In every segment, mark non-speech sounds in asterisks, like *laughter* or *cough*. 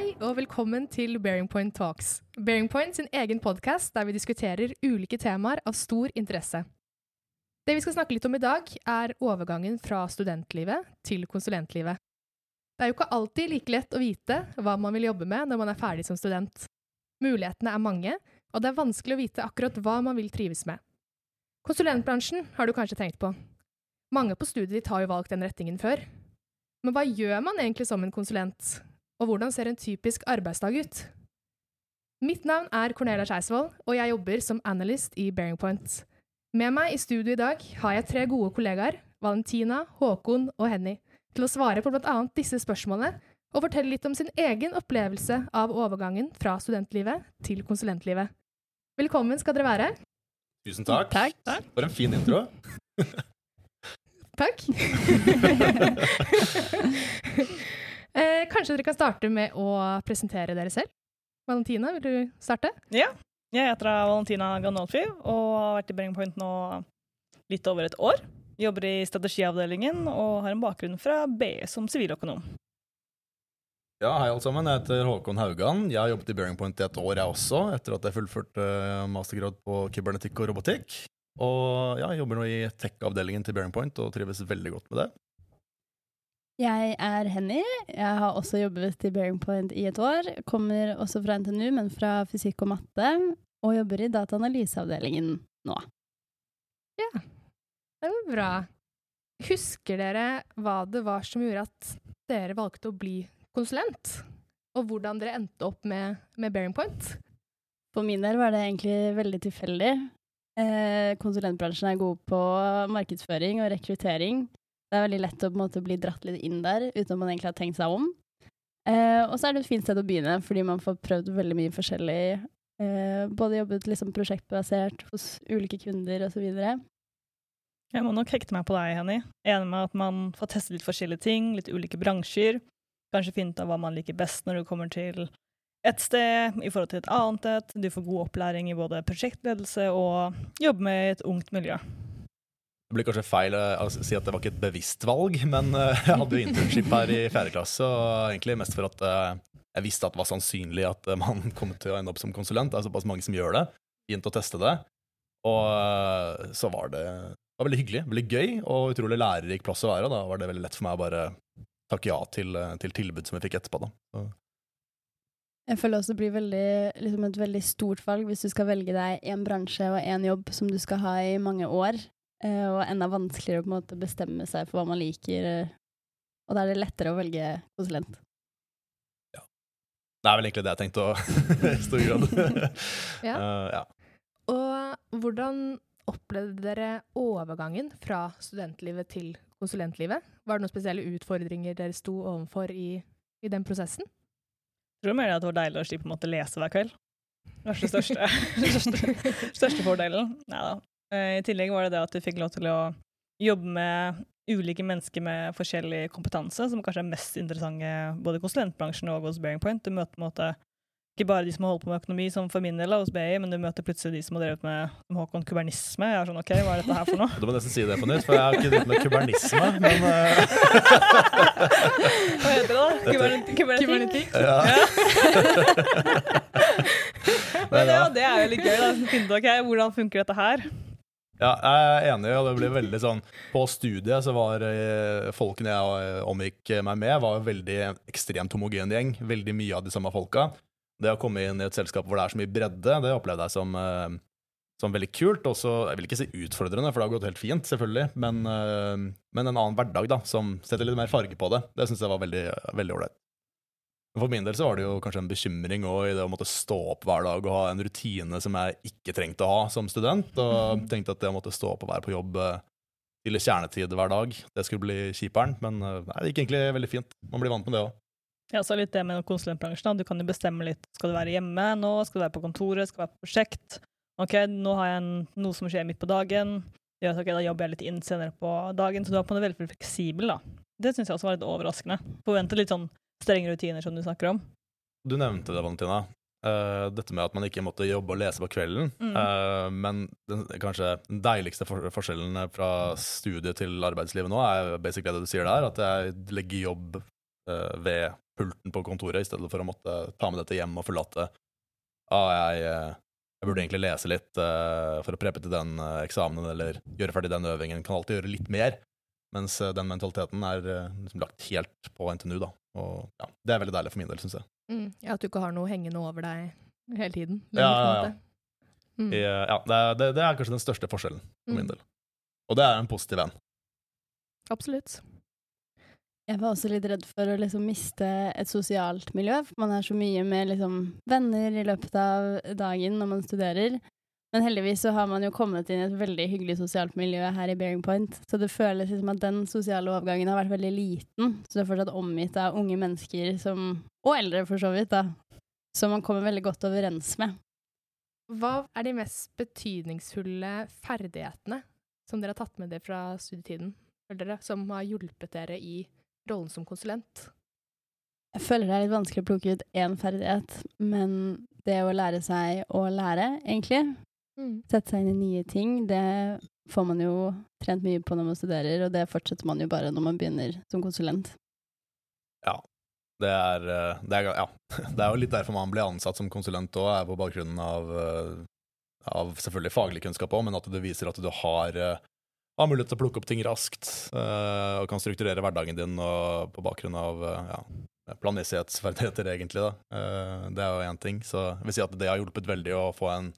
Hei og velkommen til Bearing Point Talks. Bearing Point sin egen podkast der vi diskuterer ulike temaer av stor interesse. Det vi skal snakke litt om i dag, er overgangen fra studentlivet til konsulentlivet. Det er jo ikke alltid like lett å vite hva man vil jobbe med når man er ferdig som student. Mulighetene er mange, og det er vanskelig å vite akkurat hva man vil trives med. Konsulentbransjen har du kanskje tenkt på. Mange på studiet ditt har jo valgt den retningen før. Men hva gjør man egentlig som en konsulent, og hvordan ser en typisk arbeidsdag ut? Mitt navn er Cornelia Skeisvold, og jeg jobber som analyst i Bearing Point. Med meg i studio i dag har jeg tre gode kollegaer, Valentina, Håkon og Henny, til å svare på bl.a. disse spørsmålene og fortelle litt om sin egen opplevelse av overgangen fra studentlivet til konsulentlivet. Velkommen skal dere være. Tusen takk. Takk. For en fin intro. Takk. *laughs* *laughs* eh, kanskje dere kan starte med å presentere dere selv? Valentina, vil du starte? Ja. Jeg heter Valentina Ganolfi og har vært i Bearing Point nå litt over et år. Jobber i strategiavdelingen og har en bakgrunn fra BE som siviløkonom. Ja, hei alle sammen. Jeg heter Håkon Haugan. Jeg har jobbet i Bearing Point i et år, jeg også, etter at jeg fullførte mastergrad på kybernetikk og robotikk. Og ja, jeg jobber nå i tech-avdelingen til Bearing Point og trives veldig godt med det. Jeg er Henny. Jeg har også jobbet i Bearing Point i et år. Kommer også fra NTNU, men fra fysikk og matte. Og jobber i dataanalyseavdelingen nå. Ja, det var bra. Husker dere hva det var som gjorde at dere valgte å bli konsulent? Og hvordan dere endte opp med, med Bearing Point? For min del var det egentlig veldig tilfeldig. Eh, konsulentbransjen er god på markedsføring og rekruttering. Det er veldig lett å måte bli dratt litt inn der uten at man egentlig har tenkt seg om. Eh, og så er det et fint sted å begynne, fordi man får prøvd veldig mye forskjellig. Eh, både jobbet liksom prosjektbasert hos ulike kunder osv. Jeg må nok hekte meg på deg, Henny. Enig med at man får teste litt forskjellige ting, litt ulike bransjer. Kanskje finne ut av hva man liker best når du kommer til et sted i forhold til et annet et. Du får god opplæring i både prosjektledelse og jobbe med et ungt miljø. Det blir kanskje feil å si at det var ikke et bevisst valg, men eh, *laughs* jeg hadde jo internship her i fjerde klasse, og egentlig mest for at eh, jeg visste at det var sannsynlig at eh, man *laughs* kom til å ende opp som konsulent. Det er såpass mange som gjør det. Fint å teste det. Og så var det, det var veldig hyggelig, veldig gøy og utrolig lærerik plass å være. Da var det veldig lett for meg å bare takke ja til, til tilbud som jeg fikk etterpå. da. Jeg føler også det blir veldig, liksom et veldig stort valg hvis du skal velge deg én bransje og én jobb som du skal ha i mange år. Uh, og enda vanskeligere å på en måte bestemme seg for hva man liker. Uh, og da er det lettere å velge konsulent. Ja. Det er vel egentlig det jeg tenkte òg, *laughs* i stor grad. *laughs* ja. Uh, ja. Og hvordan opplevde dere overgangen fra studentlivet til konsulentlivet? Var det noen spesielle utfordringer dere sto overfor i, i den prosessen? Jeg tror mer det var deilig å slippe å måtte lese hver kveld. Det var den største, *laughs* største, største fordelen. Nei da. Eh, I tillegg var det det at du fikk lov til å jobbe med ulike mennesker med forskjellig kompetanse, som kanskje er mest interessante både i konsulentbransjen og hos Bearing Point. Du møter på en måte ikke bare de som har holdt på med økonomi, som for min del hos BI, men du møter plutselig de som har drevet med Håkon kubernisme. Jeg er sånn OK, hva er dette her for noe? *laughs* Du må nesten si det på nytt, for jeg har ikke drevet med kubernisme, *laughs* men uh... Hva heter det, da? Kubernetikk? Ja. *laughs* men ja, det er jo litt gøy. da, finne ut, ok, Hvordan funker dette her? Ja, jeg er enig, og det blir veldig sånn På studiet så var eh, folkene jeg omgikk meg med, var en veldig ekstremt homogen gjeng. Veldig mye av de samme folka. Det å komme inn i et selskap hvor det er så mye bredde, det opplevde jeg som, eh, som veldig kult. Også, jeg vil ikke si utfordrende, for det har gått helt fint, selvfølgelig, men, eh, men en annen hverdag da, som setter litt mer farge på det. Det syns jeg var veldig ålreit. For min del så var det jo kanskje en bekymring også i det å måtte stå opp hver dag og ha en rutine som jeg ikke trengte å ha som student. Og tenkte at det å måtte stå opp og være på jobb til kjernetid hver dag, det skulle bli kjiperen. Men nei, det gikk egentlig veldig fint. Man blir vant med det òg. Ja, så litt det med konsulentbransjen. Du kan jo bestemme litt. Skal du være hjemme nå? Skal du være på kontoret? Skal du være på prosjekt? OK, nå har jeg en, noe som skjer midt på dagen. Ja, okay, da jobber jeg litt inn senere på dagen. Så du er på en veldig fleksibel, da. Det syns jeg også var litt overraskende. Forvente litt sånn strenge rutiner som du snakker om. Du nevnte det, Valentina. Uh, dette med at man ikke måtte jobbe og lese på kvelden. Mm. Uh, men den, kanskje den deiligste for forskjellen fra studiet til arbeidslivet nå er basically det du sier der, at jeg legger jobb uh, ved pulten på kontoret, i stedet for å måtte ta med dette hjem og forlate. Ah, jeg, jeg burde egentlig lese litt for å preppe til den eksamenen, eller gjøre ferdig den øvingen. Kan alltid gjøre litt mer. Mens den mentaliteten er liksom lagt helt på NTNU, da. Og ja, det er veldig deilig for min del, syns jeg. Mm, ja, At du ikke har noe hengende over deg hele tiden. Ja, ja, ja. Mm. I, ja det, er, det, det, er kanskje den største forskjellen for min mm. del. Og det er en positiv en. Absolutt. Jeg var også litt redd for å liksom miste et sosialt miljø. For man er så mye med liksom venner i løpet av dagen når man studerer. Men heldigvis så har man jo kommet inn i et veldig hyggelig sosialt miljø her i Bearing Point. Så det føles som at den sosiale overgangen har vært veldig liten. Så du er fortsatt omgitt av unge mennesker som Og eldre, for så vidt, da. Som man kommer veldig godt overens med. Hva er de mest betydningsfulle ferdighetene som dere har tatt med dere fra studietiden, dere, som har hjulpet dere i rollen som konsulent? Jeg føler det er litt vanskelig å plukke ut én ferdighet, men det å lære seg å lære, egentlig, mm. sette seg inn i nye ting, det får man jo trent mye på når man studerer, og det fortsetter man jo bare når man begynner som konsulent. Ja. Det er, eh, det er, ja. *laughs* det er jo litt derfor man blir ansatt som konsulent òg, er på bakgrunnen av, eh, av selvfølgelig faglig kunnskap òg, men at det viser at du har eh, har mulighet til å plukke opp ting raskt og kan strukturere hverdagen din og på bakgrunn av ja, planmessighetsferdigheter, egentlig. Da. Det er jo én ting. Så jeg vil si at det har hjulpet veldig å få en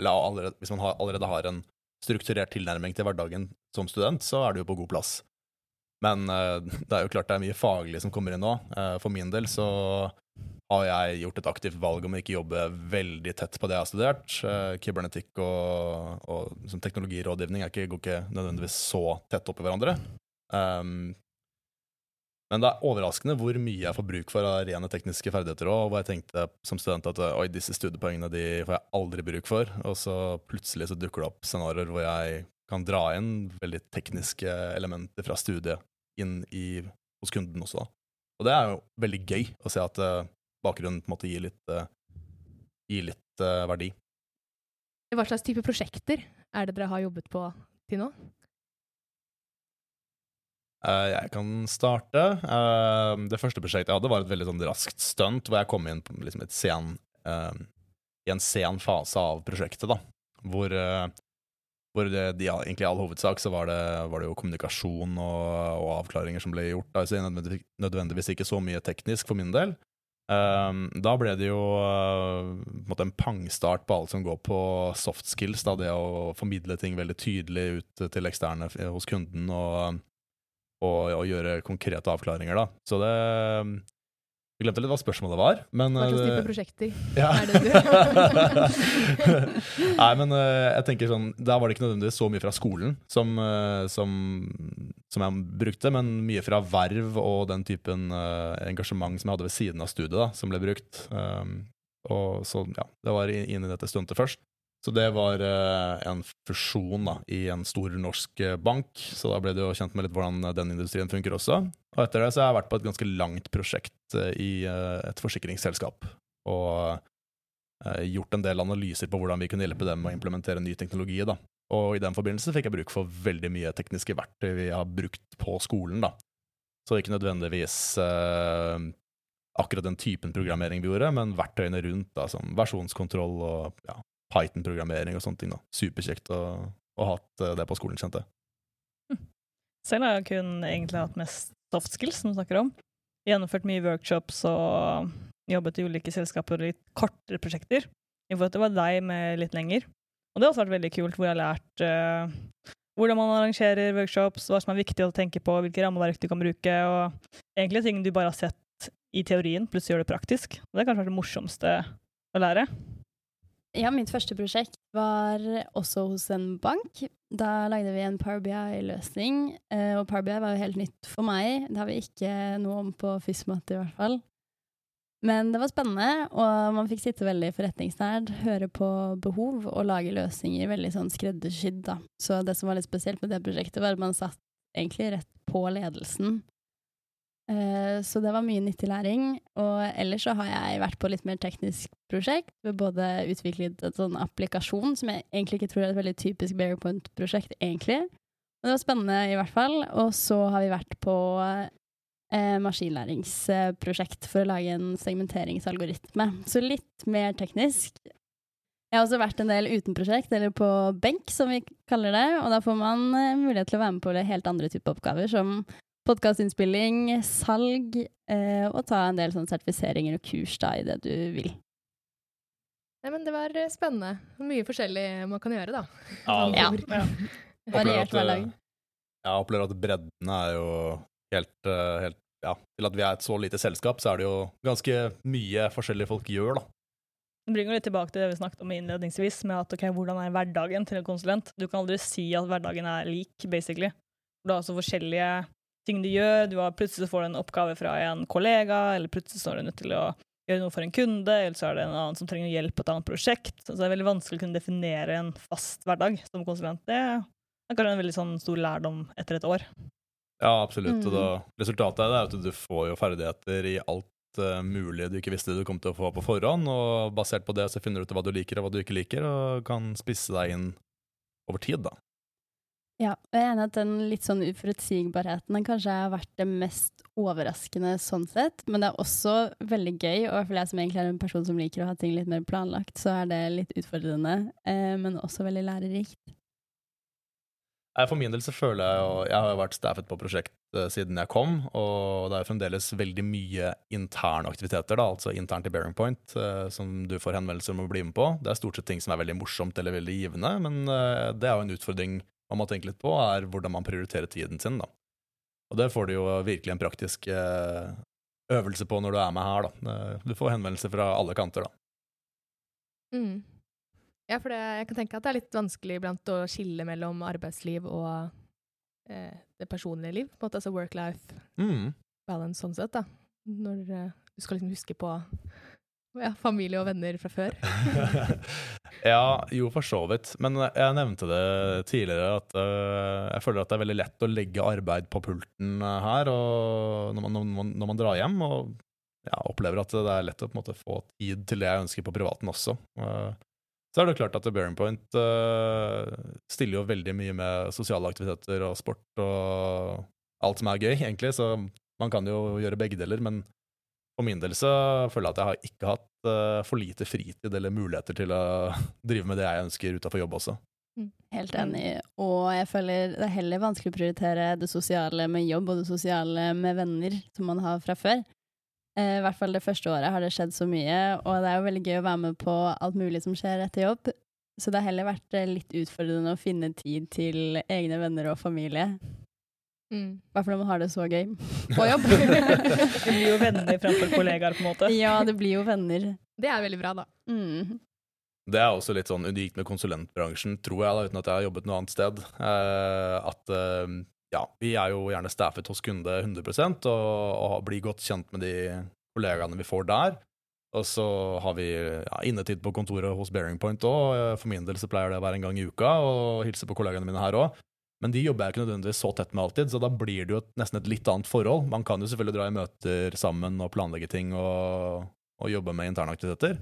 Eller allerede, hvis man har, allerede har en strukturert tilnærming til hverdagen som student, så er du jo på god plass. Men det er jo klart det er mye faglig som kommer inn nå. for min del så har jeg gjort et aktivt valg om å ikke jobbe veldig tett på det jeg har studert. Uh, kybernetikk og, og teknologirådgivning ikke, går ikke nødvendigvis så tett opp i hverandre. Um, men det er overraskende hvor mye jeg får bruk for av rene tekniske ferdigheter også, Hvor jeg tenkte som student at oi, disse studiepoengene de får jeg aldri bruk for. Og så plutselig så dukker det opp scenarioer hvor jeg kan dra inn veldig tekniske elementer fra studiet inn i, hos kunden også. da. Og det er jo veldig gøy å se at uh, bakgrunnen på en måte gir litt, uh, gir litt uh, verdi. Hva slags type prosjekter er det dere har jobbet på til nå? Uh, jeg kan starte. det første prosjektet jeg hadde, var et veldig sånn raskt stunt, hvor jeg kom inn på liksom sen, i en sen fase av prosjektet. da, Hvor, hvor det, de, egentlig i all hovedsak så var det, var det jo kommunikasjon og, og, avklaringer som ble gjort. Altså nødvendigvis ikke så mye teknisk for min del. Da ble det jo uh, en, pangstart på alt som går på soft skills. Da, det å formidle ting veldig tydelig ut til eksterne hos kunden og, og, og gjøre konkrete avklaringer. Da. Så det jeg glemte litt hva spørsmålet var. Men, hva slags type eh, prosjekter ja. er det du *laughs* Nei, men eh, jeg tenker sånn Der var det ikke nødvendigvis så mye fra skolen som, eh, som, som, jeg brukte, men mye fra verv og den typen engasjement som jeg hadde ved siden av studiet, da, som ble brukt. Um, og så, ja, det var inn i dette stuntet først. Så det var uh, en fusjon da, i en stor norsk uh, bank, så da ble du jo kjent med litt hvordan den industrien funker også. Og etter det så har jeg vært på et ganske langt prosjekt uh, i et forsikringsselskap. Og gjort en del analyser på hvordan vi kunne hjelpe dem med å implementere ny teknologi. da. Og i den forbindelse fikk jeg bruk for veldig mye tekniske verktøy vi har brukt på skolen. da. Så ikke nødvendigvis akkurat den typen programmering vi gjorde, men verktøyene rundt, da, som versjonskontroll og ja, Python-programmering og sånne ting. da. Superkjekt å ha hatt eh, det på skolen, kjente jeg. Hm. Selv har jeg kun egentlig hatt mest soft skills, som du snakker om. Gjennomført mye workshops og jobbet i ulike selskaper og litt kortere prosjekter. I forhold til var deg med litt lenger. Og det har også vært veldig kult, hvor jeg har lært uh, hvordan man arrangerer workshops, hva som er viktig å tenke på, hvilke rammeverk du kan bruke, og egentlig ting du bare har sett i teorien, plutselig gjør det praktisk. Og det har kanskje vært det morsomste å lære. Ja, mitt første prosjekt var også hos en bank. Da lagde vi en Power BI-løsning, eh, og Power BI var jo helt nytt for meg. Det har vi ikke noe om på FysMat i hvert fall. Men det var spennende, og man fikk sitte veldig forretningsnært, høre på behov og lage løsninger veldig sånn skreddersydd, da. Så det som var litt spesielt med det prosjektet, var at man satt egentlig rett på ledelsen så det var mye nyttig læring. Og ellers så har jeg vært på litt mer teknisk prosjekt. Både utviklet en sånn applikasjon, som jeg egentlig ikke tror er et veldig typisk Bearpoint-prosjekt, egentlig. Men det var spennende i hvert fall. Og så har vi vært på eh, maskinlæringsprosjekt for å lage en segmenteringsalgoritme. Så litt mer teknisk. Jeg har også vært en del uten prosjekt, eller på benk, som vi kaller det. Og da får man eh, mulighet til å være med på helt andre typer oppgaver, som podkastinnspilling, salg, eh, og ta en del sånn sertifiseringer og kurs da, i det du vil. Nei, men det var eh, spennende. Mye forskjellig man kan gjøre, da. Ja, Ja. Ja. Variert hverdag. Jeg opplever at bredden er jo helt, eh, helt Ja, til at vi er et så lite selskap, så er det jo ganske mye forskjellige folk gjør, da. Det bringer litt tilbake til det vi snakket om innledningsvis, med at ok, hvordan er hverdagen til en konsulent? Du kan aldri si at hverdagen er lik, basically. Du har altså forskjellige ting du gjør. Du har plutselig får du en oppgave fra en kollega, eller plutselig står du nødt til å gjøre noe for en kunde, eller så er det en annen som trenger hjelp på et annet prosjekt. Så det er veldig vanskelig å kunne definere en fast hverdag som konsulent. Det er kanskje en veldig sånn stor lærdom etter et år. Ja, absolutt. Mm. Og da, resultatet av det er at du får jo ferdigheter i alt eh, mulig du ikke visste du kom til å få på forhånd, og basert på det så finner du ut hva du liker og hva du ikke liker, og kan spisse deg inn over tid, da. Ja, og jeg er enig at den litt sånn uforutsigbarheten den kanskje har vært det mest overraskende sånn sett, men det er også veldig gøy, og for jeg som egentlig er en person som liker å ha ting litt mer planlagt, så er det litt utfordrende, eh, men også veldig lærerikt. For min del så føler jeg jo Jeg har vært staffet på prosjekt eh, siden jeg kom, og det er jo fremdeles veldig mye interne aktiviteter, da, altså internt i Bearing Point, eh, som du får henvendelser om å bli med på. Det er stort sett ting som er veldig morsomt eller veldig givende, men eh, det er jo en utfordring man må tenke litt på, er hvordan man prioriterer tiden sin, da. Og det får du jo virkelig en praktisk eh, øvelse på når du er med her, da. Eh, Du får henvendelser fra alle kanter, da. Mm. Ja, for det, jeg kan tenke at det er litt vanskelig iblant å skille mellom arbeidsliv og eh, det personlige liv. På en måte, altså work-life Mm. balance sånn sett, da. Når eh, du skal liksom huske på ja, familie og venner fra før. *laughs* ja, jo, for så vidt. Men jeg nevnte det tidligere at uh, jeg føler at det er veldig lett å legge arbeid på pulten øh, her når, man, når, man, når man drar hjem. Og ja, opplever at det er lett å måte få tid til det jeg ønsker på privaten også. Uh, så er det klart at Bearing Point uh, stiller jo veldig mye med sosiale aktiviteter og sport og alt som er gøy, egentlig. Så man kan jo gjøre begge deler. men for min del så føler jeg at jeg har ikke hatt eh, for lite fritid eller muligheter til å *laughs* drive med det jeg ønsker utenfor jobb også. Helt enig. Og jeg føler det er heller vanskelig å prioritere det sosiale med jobb og det sosiale med venner som man har fra før. Eh, I hvert fall det første året har det skjedd så mye, og det er jo veldig gøy å være med på alt mulig som skjer etter jobb. Så det har heller vært eh, litt utfordrende å finne tid til egne venner og familie. Mm. Hvert fall når man har det så gøy *laughs* på jobb. det blir jo venner fremfor kollegaer, på en måte. ja, det blir jo venner. Det er veldig bra, da. Mm. Det er også litt sånn unikt med konsulentbransjen, tror jeg, da, uten at jeg har jobbet noe annet sted. Eh, at eh, ja, vi er jo gjerne staffet hos kunde 100 og, og blir godt kjent med de kollegaene vi får der. Og så har vi ja, innetid på kontoret hos Bearing Point òg. For min del så pleier det å være en gang i uka, og hilse på kollegaene mine her òg. Men de jobber jeg ikke nødvendigvis så tett med alltid, så da blir det jo nesten et litt annet forhold. Man kan jo selvfølgelig dra i møter sammen og planlegge ting og, og jobbe med interne aktiviteter.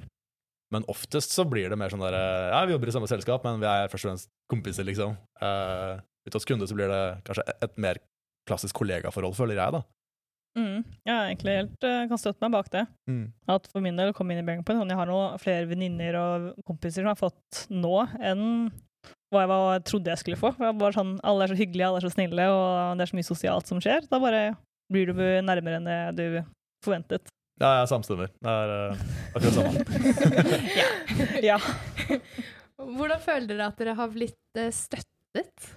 Men oftest så blir det mer sånn der Ja, vi jobber i samme selskap, men vi er først og fremst kompiser, liksom. Uh, ute hos kunde så blir det kanskje et mer klassisk kollegaforhold, føler jeg, da. Mm. Jeg er egentlig helt uh, kan støtte meg bak det. At for min del å komme inn i Bearing Point sånn, Jeg har nå flere venninner og kompiser som har fått nå enn hva jeg var, trodde jeg skulle få. Jeg var sånn, alle er så hyggelige, alle er så snille, og det er så mye sosialt som skjer. Da bare blir du nærmere enn det du forventet. Ja, jeg samstemmer. Det er uh, akkurat samme. *laughs* ja. *laughs* ja. Hvordan føler dere at dere har blitt eh, støttet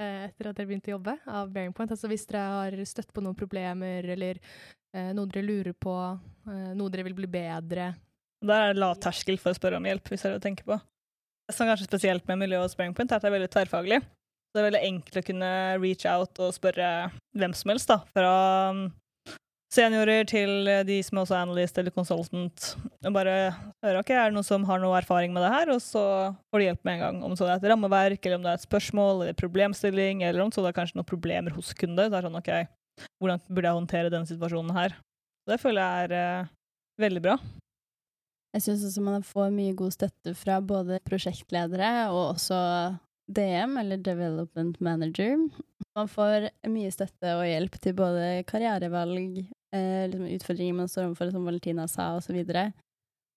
eh, etter at dere begynte å jobbe av Bearing Point? Altså hvis dere har støtt på noen problemer, eller eh, noe dere lurer på, eh, noe dere vil bli bedre? Der er det lav terskel for å spørre om hjelp, hvis er du tenker på. Det som kanskje spesielt med miljø og Springpoint, er at det er veldig tverrfaglig. Det er veldig enkelt å kunne reach out og spørre hvem som helst, da. Fra um, seniorer til de som er også analyst eller consultant. Og bare høre ok, er det noen som har noe erfaring med det her, og så får de hjelp med en gang. Om så det er et rammeverk, eller om det er et spørsmål eller problemstilling, eller om så det er kanskje noen problemer hos kunde. Så er det sånn ok, hvordan burde jeg håndtere denne situasjonen her? Det føler jeg er uh, veldig bra. Jeg syns også man får mye god støtte fra både prosjektledere og også DM, eller Development Manager. Man får mye støtte og hjelp til både karrierevalg, eh, liksom utfordringer man står overfor, som Valentina sa, osv.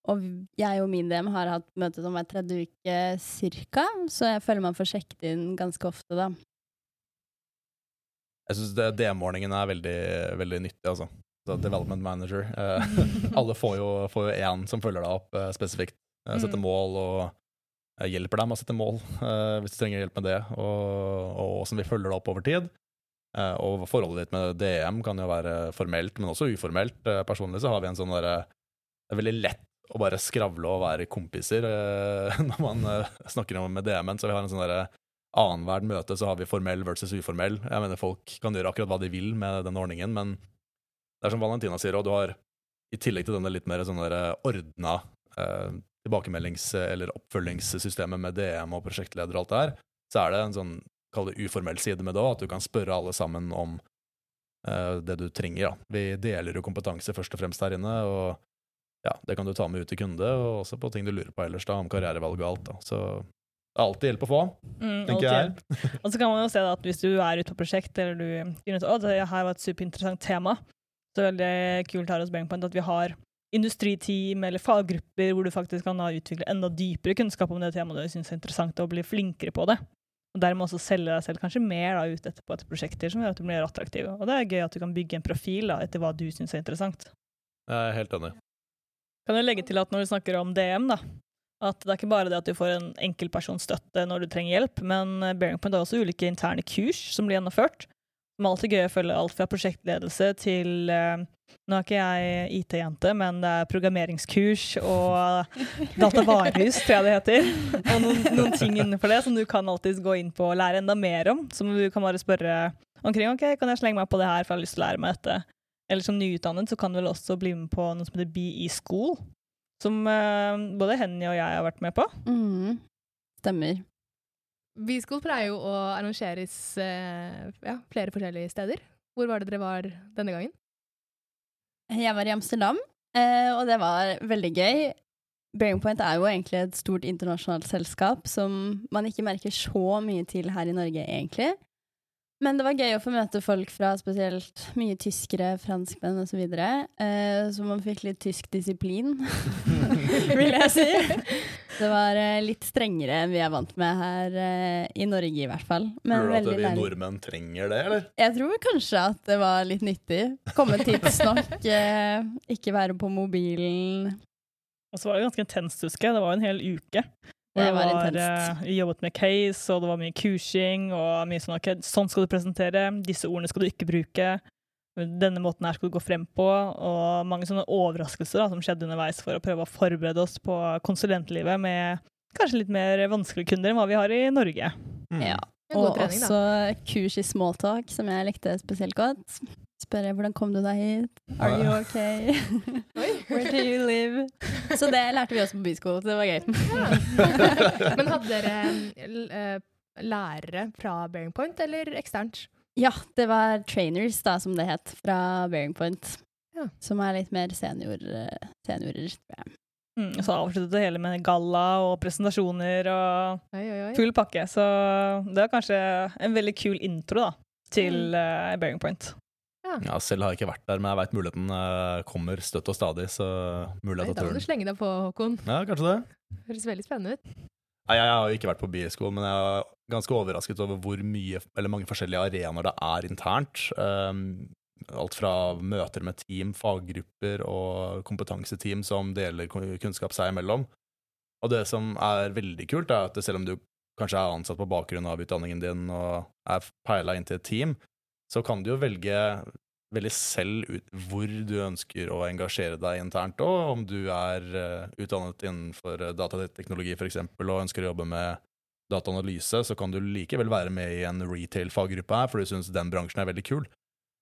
Og jeg og min DM har hatt møte som hver tredje uke cirka, så jeg føler man får sjekket inn ganske ofte, da. Jeg syns DM-ordningen er veldig, veldig nyttig, altså. Development manager. Eh, *laughs* alle får jo, får jo én som følger deg opp eh, spesifikt. Eh, setter Mm. mål og hjelper deg med å sette mål hvis du trenger hjelp med det, og, åssen vi følger deg opp over tid. Og forholdet ditt med DM kan jo være formelt, men også uformelt. Personlig så har vi en sånn derre Det er veldig lett å bare skravle og være kompiser *laughs* når man snakker om med DM-en, så vi har en sånn derre annethvert møte så har vi formell versus uformell. Jeg mener Folk kan gjøre akkurat hva de vil med den ordningen, men det er som Valentina sier, og du har i tillegg til denne litt mer sånn ordna eh, tilbakemeldings- eller oppfølgingssystemet med DM og prosjektleder og alt det her, så er det en sånn kall det uformell side med det òg, at du kan spørre alle sammen om eh, det du trenger. Da. Vi deler jo kompetanse først og fremst her inne, og ja, det kan du ta med ut til kunde, og også på ting du lurer på ellers, da, om karrierevalg og alt. Da. Så det er alltid hjelp å få, Mm, tenker jeg. Og så kan man jo se at hvis du er ute på prosjekt, eller du finner ut at det her var et superinteressant tema, så er veldig kult her hos Bearingpoint at vi har industriteam eller faggrupper hvor du faktisk kan utvikle enda dypere kunnskap om det temaet du syns er interessant, og bli flinkere på det. Og dermed også selge deg selv kanskje mer da, ut etterpå etter prosjekter som gjør at du blir attraktiv. Og det er gøy at du kan bygge en profil da, etter hva du syns er interessant. Jeg er helt enig. Kan jeg legge til at når du snakker om DM, da, at det er ikke bare det at du får en enkeltpersonsstøtte når du trenger hjelp, men Bearing Point har også ulike interne kurs som blir gjennomført. Som er alltid gøy å følge alt fra prosjektledelse til eh, Nå er ikke jeg IT-jente, men det er programmeringskurs og *laughs* datavarehus, tror jeg det heter. *laughs* Og noen, noen ting innenfor det som du kan alltids gå inn på og lære enda mer om. Som du kan bare spørre omkring. ok, Kan jeg slenge meg på det her, for jeg har lyst til å lære meg dette? Eller som nyutdannet så kan du vel også bli med på noe som heter BE School. Som eh, både Henny og jeg har vært med på. Mm. Stemmer. B-School pleier jo å arrangeres eh, ja, flere forskjellige steder. Hvor var det dere var denne gangen? Jeg var i Amsterdam, eh, og det var veldig gøy. Bearing Point er jo egentlig et stort internasjonalt selskap som man ikke merker så mye til her i Norge, egentlig. Men det var gøy å få møte folk fra spesielt mye tyskere, franskmenn osv. Så, videre. eh, så man fikk litt tysk disiplin, *laughs* vil jeg si. Det var eh, litt strengere enn vi er vant med her eh, i Norge, i hvert fall. Men Tror du at vi nordmenn trenger det, eller? Jeg tror kanskje at det var litt nyttig. Komme tidsnok, *laughs* eh, ikke være på mobilen. Og så var det ganske intenst, husker jeg. Det var jo en hel uke. Det var eh, intenst. Vi jobbet med case, og det var mye kursing, og mye sånn ok, sånn skal du presentere, disse ordene skal du ikke bruke, denne måten her skal du gå frem på, og mange sånne overraskelser da, som skjedde underveis for å prøve å forberede oss på konsulentlivet med kanskje litt mer vanskelige kunder enn hva vi har i Norge. Mm. Ja. Og trening, også kurs i smalltalk, som jeg likte spesielt godt. Spørre hvordan kom du deg hit? Are you okay? *laughs* Where do you live? Så det lærte vi også på byskolen, så det var gøy. *laughs* Men hadde dere eh, lærere fra Bearing Point, eller eksternt? Ja, det var trainers, da, som det het, fra Bearing Point. Ja. Som er litt mer senior, eh, seniorer, tror jeg. Mm, og så avsluttet det hele med galla og presentasjoner og Oi, oi, oi. full pakke. Så det var kanskje en veldig kul intro da, til Mm. uh, Bearing Point. Ja, selv har jeg ikke vært der, men jeg veit muligheten eh, kommer støtt og stadig, så mulig Oi, jeg Da må du slenge deg på, Håkon. Ja, kanskje det. Høres veldig spennende ut. Nei, jeg har jo ikke vært på Biesko, men jeg er ganske overrasket over hvor mye, eller mange forskjellige arenaer det er internt. Um, alt fra møter med team, faggrupper og kompetanseteam som deler kunnskap seg imellom. Og det som er veldig kult, er at selv om du kanskje er ansatt på bakgrunn av utdanningen din og er peila inn til et team, så kan du jo velge veldig selv ut hvor du ønsker å engasjere deg internt, og om du er eh, utdannet innenfor eh, datateknologi f.eks. og ønsker å jobbe med dataanalyse, så kan du likevel være med i en retail-faggruppe her, for du syns den bransjen er veldig kul.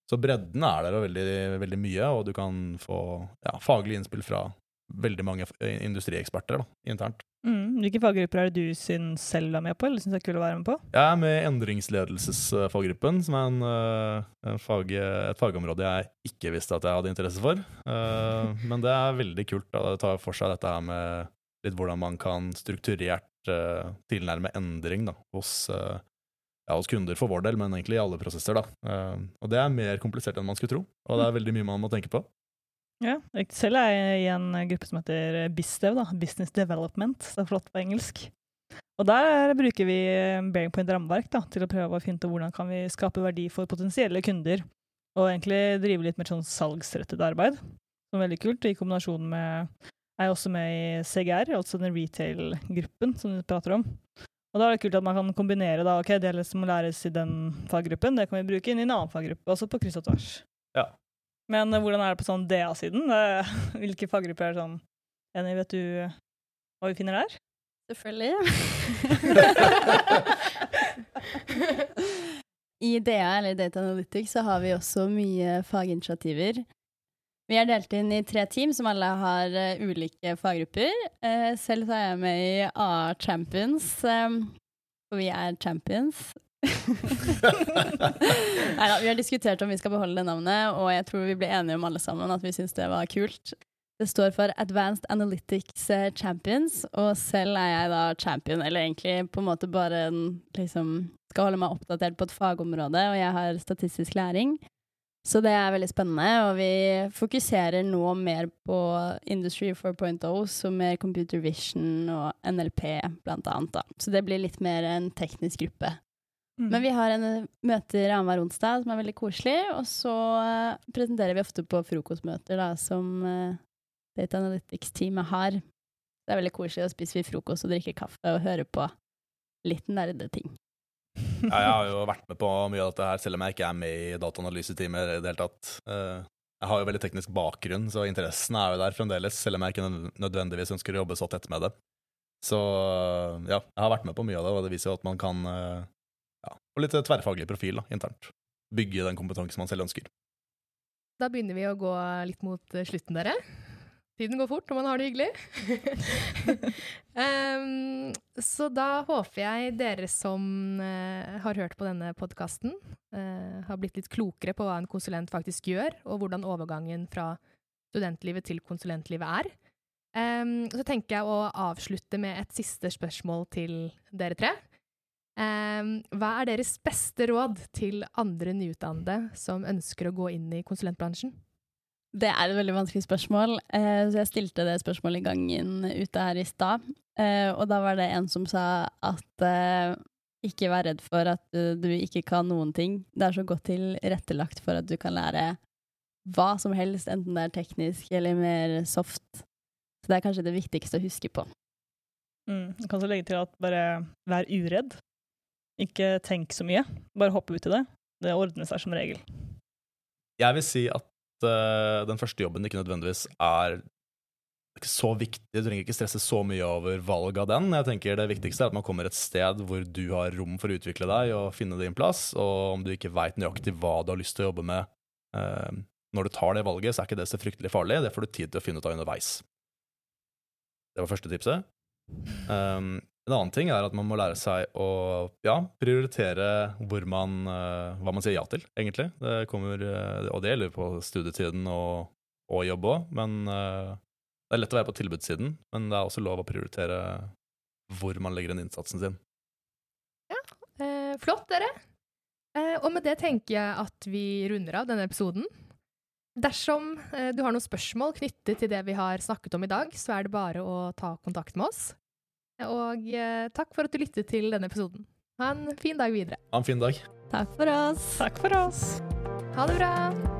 Så bredden er der og veldig, veldig mye, og du kan få ja, faglige innspill fra veldig mange eh, industrieksperter da, internt. Mm. Hvilke faggrupper er det du syns selv er med på, eller syns er kul å være med på? Jeg er med i endringsledelsesfaggruppen, som er en, eh, en fag, et fagområde jeg ikke visste at jeg hadde interesse for. Eh, men det er veldig kult. Da. Det tar for seg dette her med litt hvordan man kan strukturert uh, tilnærme endring da, hos, uh, ja, hos, kunder for vår del, men egentlig i alle prosesser. da. Og det er mer komplisert enn man skulle tro, og det er veldig mye man må tenke på. Ja, selv er jeg i en gruppe som heter BISDEV, da, Business Development, det er flott på engelsk. Og der bruker vi Bearing Point rammeverk da, til å prøve å finne ut hvordan kan vi skape verdi for potensielle kunder, og egentlig drive litt mer sånn salgsrettet arbeid, som er veldig kult, i kombinasjon med Jeg er også med i CGR, altså den retail-gruppen som du prater om. Og da er det kult at man kan kombinere da, ok, det som må læres i den faggruppen, det kan vi bruke inn i en annen faggruppe, også på kryss og tvers. Ja. Men uh, hvordan er det på sånn DA-siden? *laughs* Hvilke faggrupper er det sånn Jenny, vet du hva vi finner der? Selvfølgelig. *laughs* I DA, eller Data Analytics, så har vi også mye faginitiativer. Vi er delt inn i tre team som alle har uh, ulike faggrupper. Uh, selv så er jeg med i AA Champions, um, for vi er champions. *laughs* Neida, vi har diskutert om vi skal beholde det navnet, og jeg tror vi ble enige om alle sammen at vi syns det var kult. Det står for Advanced Analytics eh, Champions, og selv er jeg da champion, eller egentlig på en måte bare liksom skal holde meg oppdatert på et fagområde, og jeg har statistisk læring. Så det er veldig spennende, og vi fokuserer nå mer på Industry 4.0, så mer computer vision og NLP blant annet. Da. Så det blir litt mer en teknisk gruppe. Mm. Men vi har en møter annenhver onsdag som er veldig koselig, og så uh, presenterer vi ofte på frokostmøter da, som uh, Data Analytics-teamet har. Det er veldig koselig. å spise frokost og drikke kaffe og høre på litt nerdeting. *laughs* ja, jeg har jo vært med på mye av dette her, selv om jeg ikke er med i dataanalyseteamet i det hele tatt. Eh, jeg har jo veldig teknisk bakgrunn, så interessen er jo der fremdeles, selv om jeg ikke nødvendigvis ønsker å jobbe så tett med det. Så ja, jeg har vært med på mye av det, og det viser jo at man kan eh, få litt tverrfaglig profil da, internt. Bygge den kompetansen man selv ønsker. Da begynner vi å gå litt mot slutten, dere. Tiden går fort når man har det hyggelig. um, *laughs* så da håper jeg dere som uh, har hørt på denne podkasten, uh, eh, har blitt litt klokere på hva en konsulent faktisk gjør, og hvordan overgangen fra studentlivet til konsulentlivet er. Um, så tenker jeg å avslutte med et siste spørsmål til dere tre. Um, hva er deres beste råd til andre nyutdannede som ønsker å gå inn i konsulentbransjen? Det er et veldig vanskelig spørsmål, eh, så jeg stilte det spørsmålet i gangen ute her i stad. Eh, og da var det en som sa at eh, ikke vær redd for at du ikke kan noen ting. Det er så godt tilrettelagt for at du kan lære hva som helst, enten det er teknisk eller mer soft. Så det er kanskje det viktigste å huske på. Mm, jeg kan så legge til at bare vær uredd. Ikke tenk så mye. Bare hopp ut i det. Det ordner seg som regel. Jeg vil si at uh, den første jobben ikke nødvendigvis er ikke så viktig. Du trenger ikke stresse så mye over valg av den. Jeg tenker Det viktigste er at man kommer et sted hvor du har rom for å utvikle deg og finne din plass. Og om du ikke veit nøyaktig hva du har lyst til å jobbe med uh, når du tar det valget, så er ikke det så fryktelig farlig. Det får du tid til å finne ut av underveis. Det var første tipset. Um, en annen ting er at man må lære seg å ja, prioritere man, uh, hva man sier ja til, egentlig. Det kommer, uh, og det gjelder på studietiden og, og jobb òg, men uh, det er lett å være på tilbudssiden. Men det er også lov å prioritere hvor man legger inn innsatsen sin. Ja, flott, dere. og med det tenker jeg at vi runder av denne episoden. Dersom du har noen spørsmål knyttet til det vi har snakket om i dag, så er det bare å ta kontakt med oss. Og eh, takk for at du lyttet til denne episoden. Ha en fin dag videre. Ha en fin dag. Takk for oss. Takk for oss. Ha det bra.